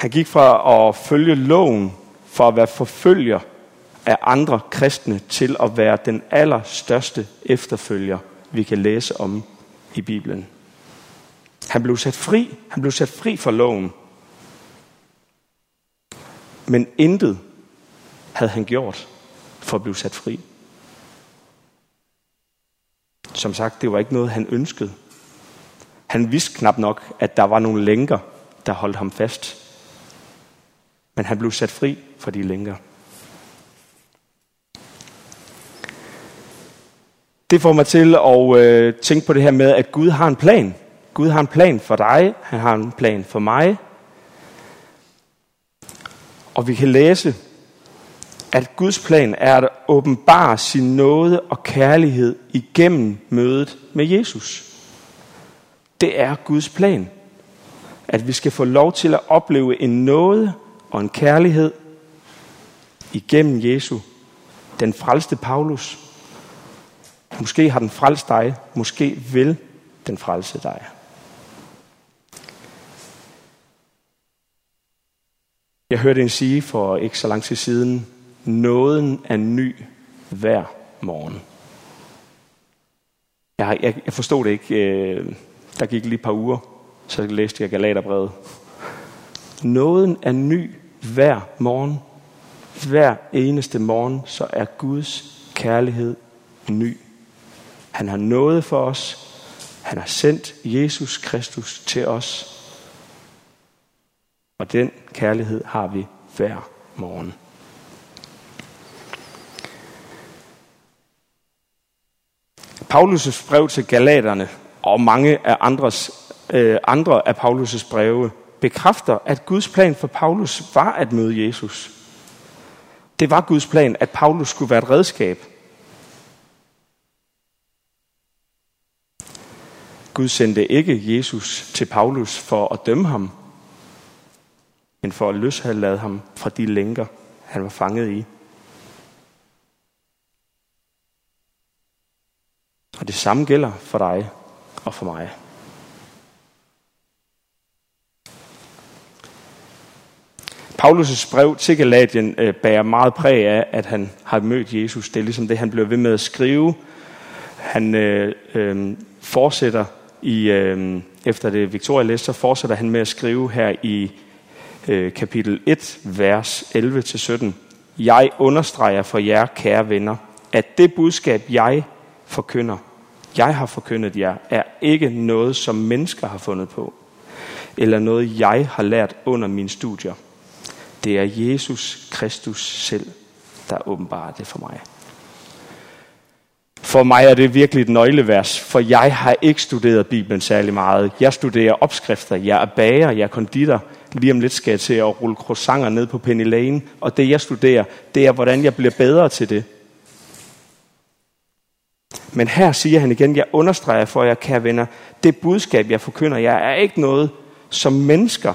Han gik fra at følge loven, for at være forfølger af andre kristne, til at være den allerstørste efterfølger, vi kan læse om i Bibelen. Han blev sat fri. Han blev sat fri fra loven. Men intet havde han gjort for at blive sat fri. Som sagt, det var ikke noget, han ønskede. Han vidste knap nok, at der var nogle lænker, der holdt ham fast. Men han blev sat fri fra de lænker. Det får mig til at øh, tænke på det her med, at Gud har en plan. Gud har en plan for dig, han har en plan for mig. Og vi kan læse, at Guds plan er at åbenbare sin nåde og kærlighed igennem mødet med Jesus. Det er Guds plan. At vi skal få lov til at opleve en nåde og en kærlighed igennem Jesu. Den frelste Paulus. Måske har den frelst dig. Måske vil den frelse dig. Jeg hørte en sige for ikke så lang tid siden, nåden er ny hver morgen. Jeg, jeg, jeg forstod det ikke. Øh, der gik lige et par uger, så læste jeg Galaterbrevet. Nåden er ny hver morgen. Hver eneste morgen, så er Guds kærlighed ny. Han har noget for os. Han har sendt Jesus Kristus til os. Og den kærlighed har vi hver morgen. Paulus' brev til Galaterne og mange af andres, øh, andre af Paulus' breve bekræfter, at Guds plan for Paulus var at møde Jesus. Det var Guds plan, at Paulus skulle være et redskab. Gud sendte ikke Jesus til Paulus for at dømme ham, men for at løslade ham fra de lænker, han var fanget i. Og det samme gælder for dig og for mig. Paulus' brev til Galatien øh, bærer meget præg af, at han har mødt Jesus. Det er ligesom det, han bliver ved med at skrive. Han øh, øh, fortsætter i, øh, efter det Victoria læste, så fortsætter han med at skrive her i øh, kapitel 1, vers 11-17. Jeg understreger for jer, kære venner, at det budskab, jeg forkynder, jeg har forkyndet jer, er ikke noget, som mennesker har fundet på, eller noget, jeg har lært under mine studier. Det er Jesus Kristus selv, der åbenbarer det for mig. For mig er det virkelig et nøglevers, for jeg har ikke studeret Bibelen særlig meget. Jeg studerer opskrifter, jeg er bager, jeg er konditor. Lige om lidt skal jeg til at rulle croissanter ned på Penny Lane, og det jeg studerer, det er, hvordan jeg bliver bedre til det. Men her siger han igen, jeg understreger for jer, kære venner, det budskab, jeg forkynder jer, er ikke noget, som mennesker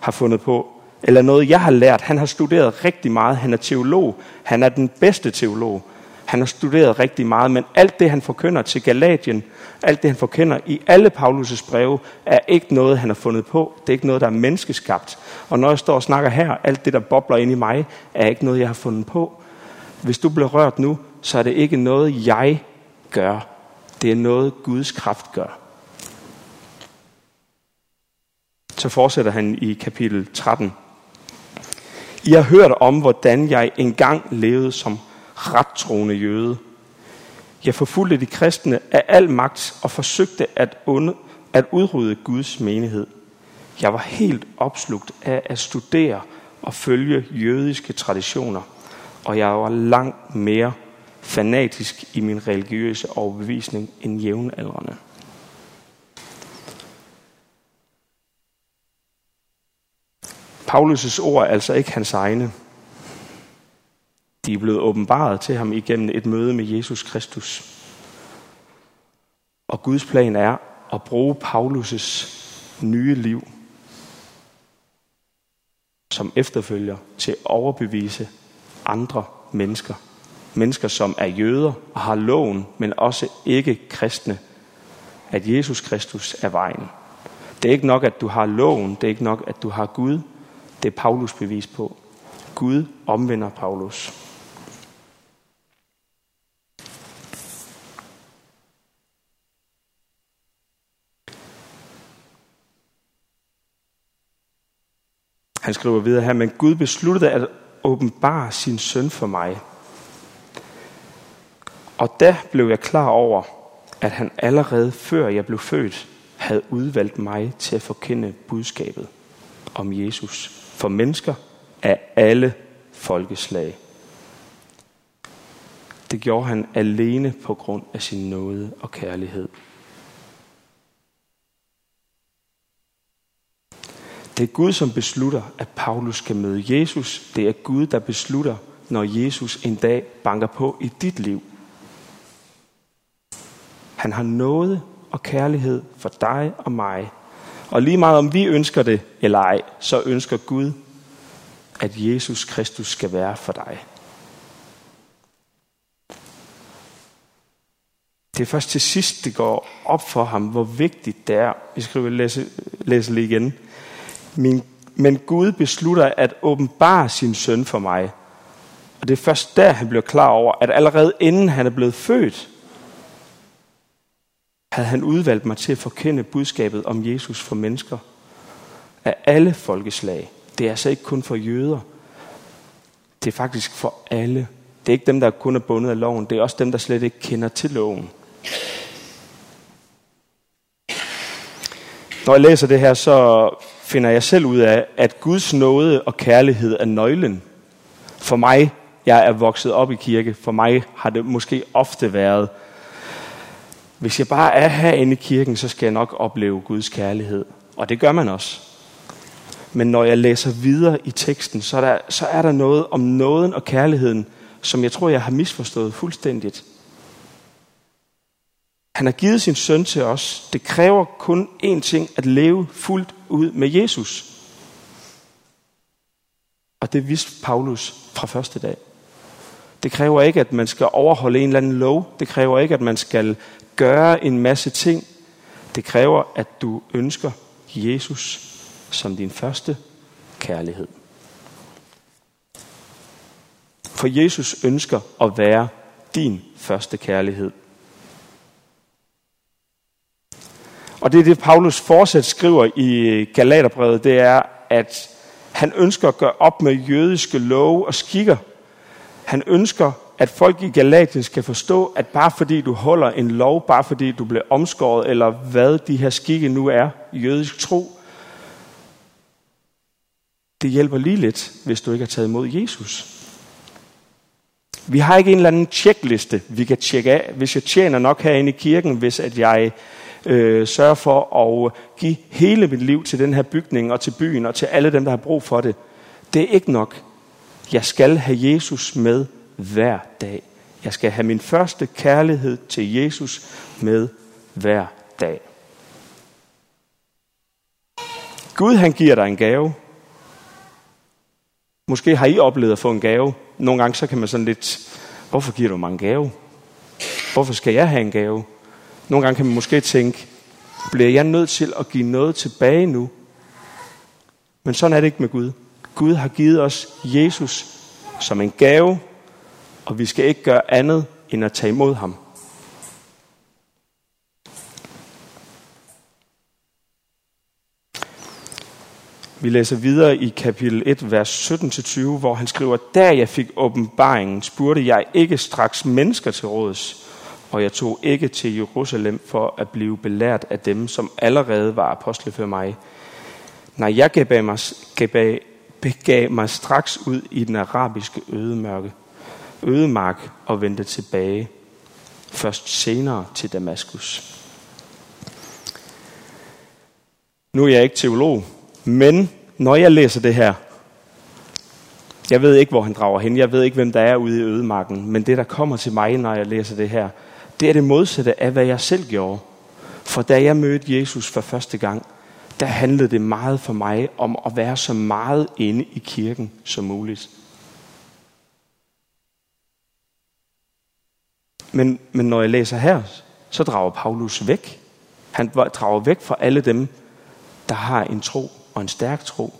har fundet på, eller noget, jeg har lært. Han har studeret rigtig meget. Han er teolog. Han er den bedste teolog. Han har studeret rigtig meget, men alt det, han forkynder til Galatien, alt det, han forkynder i alle Paulus' breve, er ikke noget, han har fundet på. Det er ikke noget, der er menneskeskabt. Og når jeg står og snakker her, alt det, der bobler ind i mig, er ikke noget, jeg har fundet på. Hvis du bliver rørt nu, så er det ikke noget, jeg gør. Det er noget, Guds kraft gør. Så fortsætter han i kapitel 13. I har hørt om, hvordan jeg engang levede som rettroende jøde. Jeg forfulgte de kristne af al magt og forsøgte at, und- at udrydde Guds menighed. Jeg var helt opslugt af at studere og følge jødiske traditioner, og jeg var langt mere fanatisk i min religiøse overbevisning end jævnaldrende. Paulus' ord er altså ikke hans egne. De er blevet åbenbaret til ham igennem et møde med Jesus Kristus. Og Guds plan er at bruge Paulus' nye liv som efterfølger til at overbevise andre mennesker mennesker, som er jøder og har loven, men også ikke kristne, at Jesus Kristus er vejen. Det er ikke nok, at du har loven. Det er ikke nok, at du har Gud. Det er Paulus bevis på. Gud omvender Paulus. Han skriver videre her, men Gud besluttede at åbenbare sin søn for mig. Og da blev jeg klar over, at han allerede før jeg blev født, havde udvalgt mig til at forkende budskabet om Jesus for mennesker af alle folkeslag. Det gjorde han alene på grund af sin nåde og kærlighed. Det er Gud, som beslutter, at Paulus skal møde Jesus. Det er Gud, der beslutter, når Jesus en dag banker på i dit liv. Han har noget og kærlighed for dig og mig. Og lige meget om vi ønsker det eller ej, så ønsker Gud, at Jesus Kristus skal være for dig. Det er først til sidst, det går op for ham, hvor vigtigt det er. Vi skriver læse, læse lige igen. Min, men Gud beslutter at åbenbare sin søn for mig. Og det er først der, han bliver klar over, at allerede inden han er blevet født, havde han udvalgt mig til at forkende budskabet om Jesus for mennesker af alle folkeslag. Det er altså ikke kun for jøder. Det er faktisk for alle. Det er ikke dem, der kun er bundet af loven. Det er også dem, der slet ikke kender til loven. Når jeg læser det her, så finder jeg selv ud af, at Guds nåde og kærlighed er nøglen. For mig, jeg er vokset op i kirke, for mig har det måske ofte været, hvis jeg bare er herinde i kirken, så skal jeg nok opleve Guds kærlighed. Og det gør man også. Men når jeg læser videre i teksten, så er der, så er der noget om nåden og kærligheden, som jeg tror, jeg har misforstået fuldstændigt. Han har givet sin søn til os. Det kræver kun én ting, at leve fuldt ud med Jesus. Og det vidste Paulus fra første dag. Det kræver ikke, at man skal overholde en eller anden lov. Det kræver ikke, at man skal gøre en masse ting. Det kræver, at du ønsker Jesus som din første kærlighed. For Jesus ønsker at være din første kærlighed. Og det er det, Paulus fortsat skriver i Galaterbrevet, det er, at han ønsker at gøre op med jødiske love og skikker. Han ønsker, at folk i Galatien skal forstå, at bare fordi du holder en lov, bare fordi du bliver omskåret, eller hvad de her skikke nu er, jødisk tro, det hjælper lige lidt, hvis du ikke har taget imod Jesus. Vi har ikke en eller anden tjekliste, vi kan tjekke af. Hvis jeg tjener nok herinde i kirken, hvis at jeg øh, sørger for at give hele mit liv til den her bygning og til byen og til alle dem, der har brug for det. Det er ikke nok. Jeg skal have Jesus med hver dag. Jeg skal have min første kærlighed til Jesus med hver dag. Gud han giver dig en gave. Måske har I oplevet at få en gave. Nogle gange så kan man sådan lidt, hvorfor giver du mig en gave? Hvorfor skal jeg have en gave? Nogle gange kan man måske tænke, bliver jeg nødt til at give noget tilbage nu? Men sådan er det ikke med Gud. Gud har givet os Jesus som en gave, og vi skal ikke gøre andet end at tage imod ham. Vi læser videre i kapitel 1, vers 17-20, hvor han skriver, Da jeg fik åbenbaringen, spurgte jeg ikke straks mennesker til råds, og jeg tog ikke til Jerusalem for at blive belært af dem, som allerede var apostle for mig. Nej, jeg gav mig, gav, begav mig straks ud i den arabiske ødemørke, ødemark og vendte tilbage, først senere til Damaskus. Nu er jeg ikke teolog, men når jeg læser det her, jeg ved ikke, hvor han drager hen, jeg ved ikke, hvem der er ude i ødemarken, men det, der kommer til mig, når jeg læser det her, det er det modsatte af, hvad jeg selv gjorde. For da jeg mødte Jesus for første gang, der handlede det meget for mig om at være så meget inde i kirken som muligt. Men, men når jeg læser her, så drager Paulus væk. Han drager væk fra alle dem, der har en tro og en stærk tro.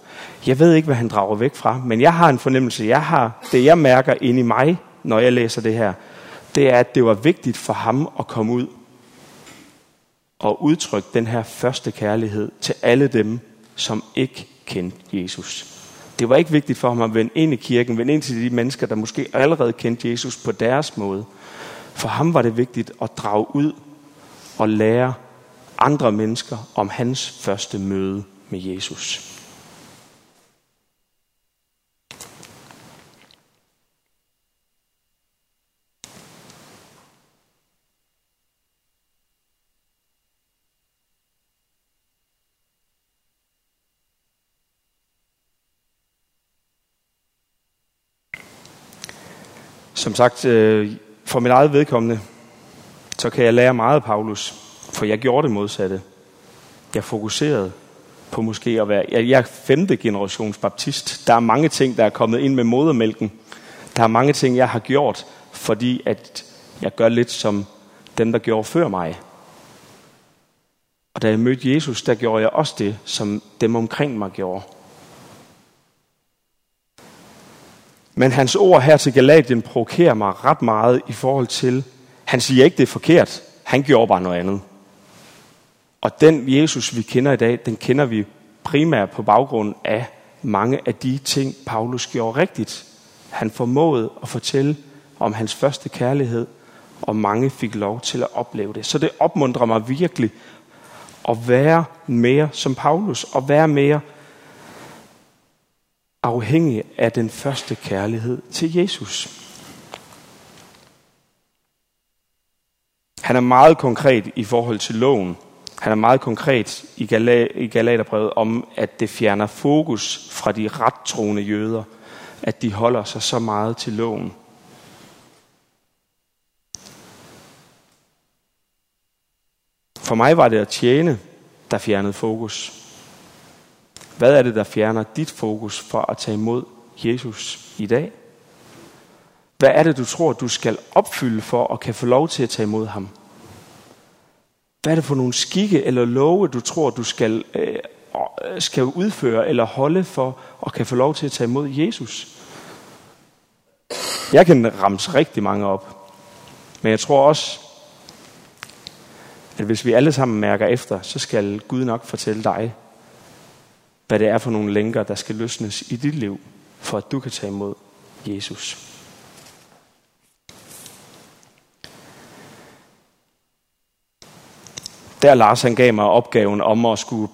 Jeg ved ikke, hvad han drager væk fra, men jeg har en fornemmelse. Jeg har det, jeg mærker inde i mig, når jeg læser det her, det er, at det var vigtigt for ham at komme ud og udtrykke den her første kærlighed til alle dem, som ikke kendte Jesus. Det var ikke vigtigt for ham at vende ind i kirken, vende ind til de mennesker, der måske allerede kendte Jesus på deres måde. For ham var det vigtigt at drage ud og lære andre mennesker om hans første møde med Jesus. Som sagt, øh, for mit eget vedkommende, så kan jeg lære meget af Paulus, for jeg gjorde det modsatte. Jeg fokuserede på måske at være... Jeg, er femte generations baptist. Der er mange ting, der er kommet ind med modermælken. Der er mange ting, jeg har gjort, fordi at jeg gør lidt som dem, der gjorde før mig. Og da jeg mødte Jesus, der gjorde jeg også det, som dem omkring mig gjorde. Men hans ord her til Galatien provokerer mig ret meget i forhold til, han siger ikke, det er forkert. Han gjorde bare noget andet. Og den Jesus, vi kender i dag, den kender vi primært på baggrund af mange af de ting, Paulus gjorde rigtigt. Han formåede at fortælle om hans første kærlighed, og mange fik lov til at opleve det. Så det opmuntrer mig virkelig at være mere som Paulus, og være mere afhængig af den første kærlighed til Jesus. Han er meget konkret i forhold til loven. Han er meget konkret i, i Galaterbrevet om, at det fjerner fokus fra de rettroende jøder, at de holder sig så meget til loven. For mig var det at tjene, der fjernede fokus. Hvad er det, der fjerner dit fokus fra at tage imod Jesus i dag? Hvad er det, du tror, du skal opfylde for at kan få lov til at tage imod ham? Hvad er det for nogle skikke eller love, du tror, du skal, øh, øh skal udføre eller holde for at kan få lov til at tage imod Jesus? Jeg kan ramse rigtig mange op. Men jeg tror også, at hvis vi alle sammen mærker efter, så skal Gud nok fortælle dig, hvad det er for nogle lænker, der skal løsnes i dit liv, for at du kan tage imod Jesus. Der Lars han gav mig opgaven om at skulle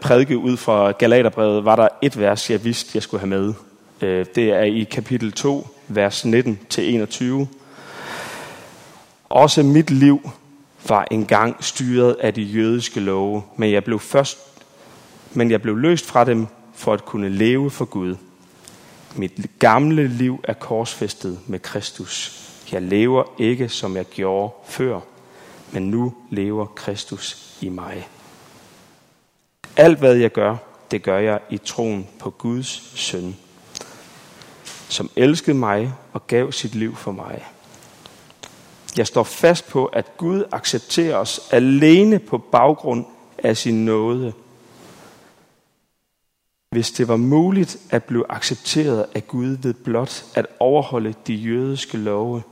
prædike ud fra Galaterbrevet, var der et vers, jeg vidste, jeg skulle have med. Øh, det er i kapitel 2, vers 19-21. Også mit liv var engang styret af de jødiske love, men jeg blev først men jeg blev løst fra dem for at kunne leve for Gud. Mit gamle liv er korsfæstet med Kristus. Jeg lever ikke, som jeg gjorde før, men nu lever Kristus i mig. Alt hvad jeg gør, det gør jeg i troen på Guds søn, som elskede mig og gav sit liv for mig. Jeg står fast på, at Gud accepterer os alene på baggrund af sin nåde – hvis det var muligt at blive accepteret af Gud ved blot at overholde de jødiske love,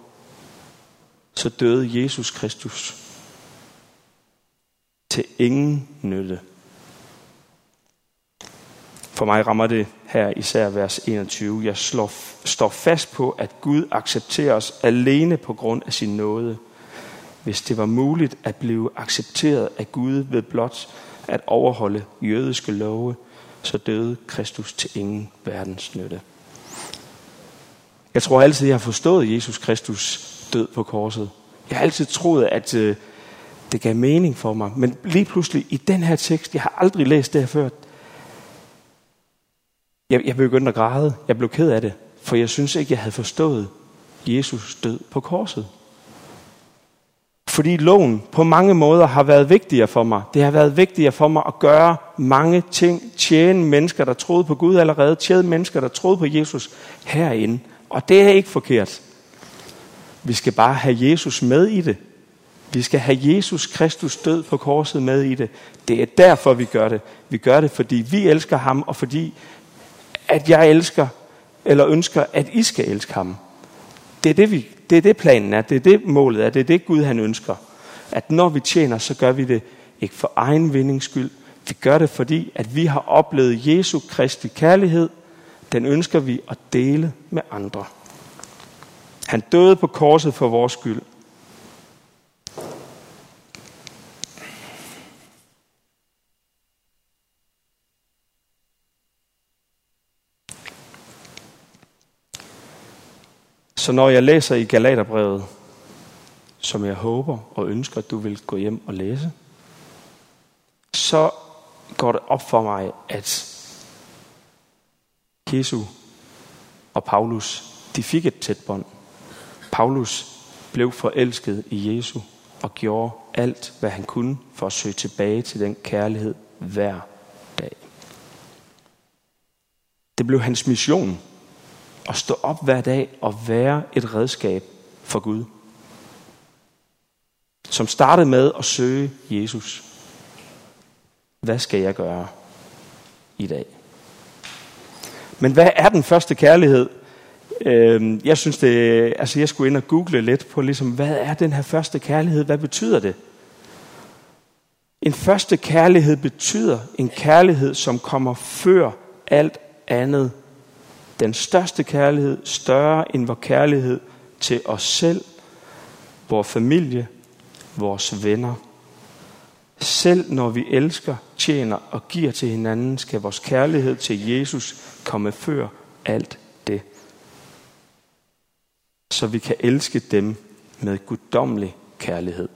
så døde Jesus Kristus til ingen nytte. For mig rammer det her især vers 21. Jeg slår, står fast på, at Gud accepterer os alene på grund af sin nåde. Hvis det var muligt at blive accepteret af Gud ved blot at overholde jødiske love, så døde Kristus til ingen verdens nytte. Jeg tror altid, jeg har forstået Jesus Kristus død på korset. Jeg har altid troet, at øh, det gav mening for mig. Men lige pludselig i den her tekst, jeg har aldrig læst det her før, jeg, jeg begyndte at græde. Jeg blev ked af det, for jeg synes ikke, jeg havde forstået Jesus død på korset. Fordi loven på mange måder har været vigtigere for mig. Det har været vigtigere for mig at gøre mange ting. Tjene mennesker, der troede på Gud allerede. Tjene mennesker, der troede på Jesus herinde. Og det er ikke forkert. Vi skal bare have Jesus med i det. Vi skal have Jesus Kristus død på korset med i det. Det er derfor, vi gør det. Vi gør det, fordi vi elsker ham, og fordi at jeg elsker, eller ønsker, at I skal elske ham. Det er det, vi, det er det planen er, det er det målet er, det er det Gud han ønsker. At når vi tjener, så gør vi det ikke for egen vindings skyld. Vi gør det, fordi at vi har oplevet Jesu Kristi kærlighed. Den ønsker vi at dele med andre. Han døde på korset for vores skyld. Så når jeg læser i Galaterbrevet, som jeg håber og ønsker, at du vil gå hjem og læse, så går det op for mig, at Jesu og Paulus, de fik et tæt bånd. Paulus blev forelsket i Jesu og gjorde alt, hvad han kunne for at søge tilbage til den kærlighed hver dag. Det blev hans mission at stå op hver dag og være et redskab for Gud. Som startede med at søge Jesus. Hvad skal jeg gøre i dag? Men hvad er den første kærlighed? Øhm, jeg synes det, altså jeg skulle ind og google lidt på ligesom, hvad er den her første kærlighed? Hvad betyder det? En første kærlighed betyder en kærlighed, som kommer før alt andet den største kærlighed, større end vores kærlighed til os selv, vores familie, vores venner. Selv når vi elsker, tjener og giver til hinanden, skal vores kærlighed til Jesus komme før alt det. Så vi kan elske dem med guddommelig kærlighed.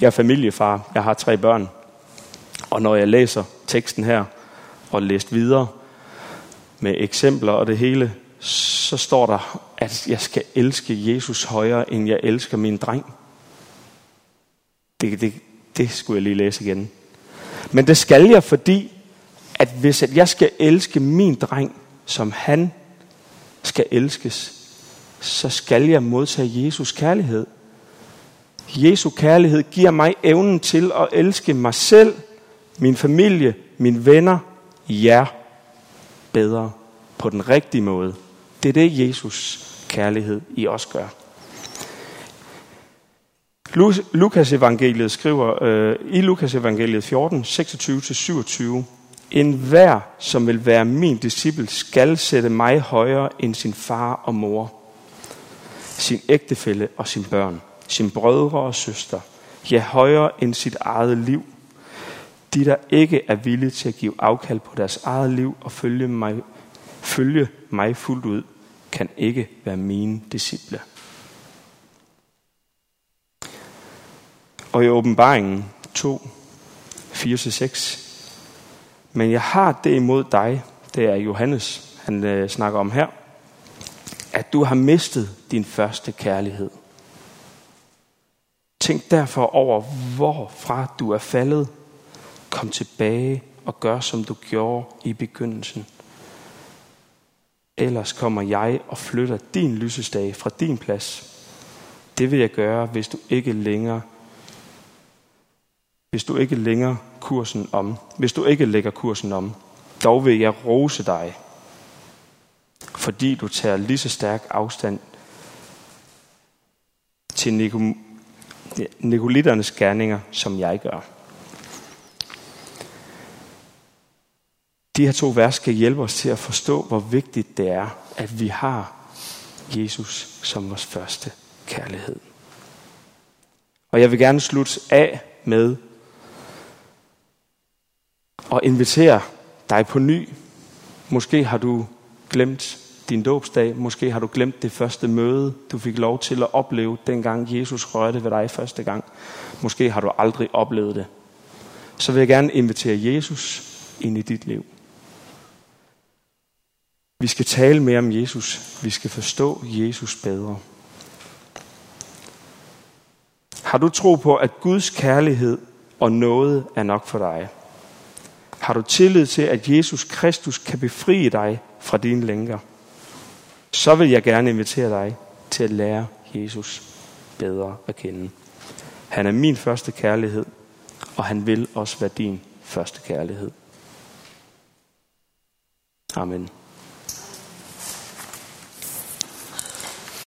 Jeg er familiefar. Jeg har tre børn. Og når jeg læser teksten her, og læst videre med eksempler og det hele, så står der, at jeg skal elske Jesus højere, end jeg elsker min dreng. Det, det, det skulle jeg lige læse igen. Men det skal jeg, fordi at hvis at jeg skal elske min dreng, som han skal elskes, så skal jeg modtage Jesus kærlighed. Jesu kærlighed giver mig evnen til at elske mig selv, min familie, mine venner jer bedre på den rigtige måde. Det er det, Jesus kærlighed i os gør. Lukas evangeliet skriver øh, i Lukas evangeliet 14, 26-27, En hver, som vil være min disciple, skal sætte mig højere end sin far og mor, sin ægtefælle og sin børn, sin brødre og søster, ja højere end sit eget liv, de, der ikke er villige til at give afkald på deres eget liv og følge mig, følge mig fuldt ud, kan ikke være mine disciple. Og i åbenbaringen 2, 4-6. Men jeg har det imod dig, det er Johannes, han øh, snakker om her, at du har mistet din første kærlighed. Tænk derfor over, hvorfra du er faldet, Kom tilbage og gør, som du gjorde i begyndelsen. Ellers kommer jeg og flytter din lysestage fra din plads. Det vil jeg gøre, hvis du ikke længere hvis du ikke længere kursen om. Hvis du ikke lægger kursen om, dog vil jeg rose dig, fordi du tager lige så stærk afstand til Nikolitternes gerninger, som jeg gør. De her to vers skal hjælpe os til at forstå, hvor vigtigt det er, at vi har Jesus som vores første kærlighed. Og jeg vil gerne slutte af med at invitere dig på ny. Måske har du glemt din dåbsdag. Måske har du glemt det første møde, du fik lov til at opleve, dengang Jesus rørte ved dig første gang. Måske har du aldrig oplevet det. Så vil jeg gerne invitere Jesus ind i dit liv. Vi skal tale mere om Jesus. Vi skal forstå Jesus bedre. Har du tro på, at Guds kærlighed og noget er nok for dig? Har du tillid til, at Jesus Kristus kan befri dig fra dine lænker? Så vil jeg gerne invitere dig til at lære Jesus bedre at kende. Han er min første kærlighed, og han vil også være din første kærlighed. Amen.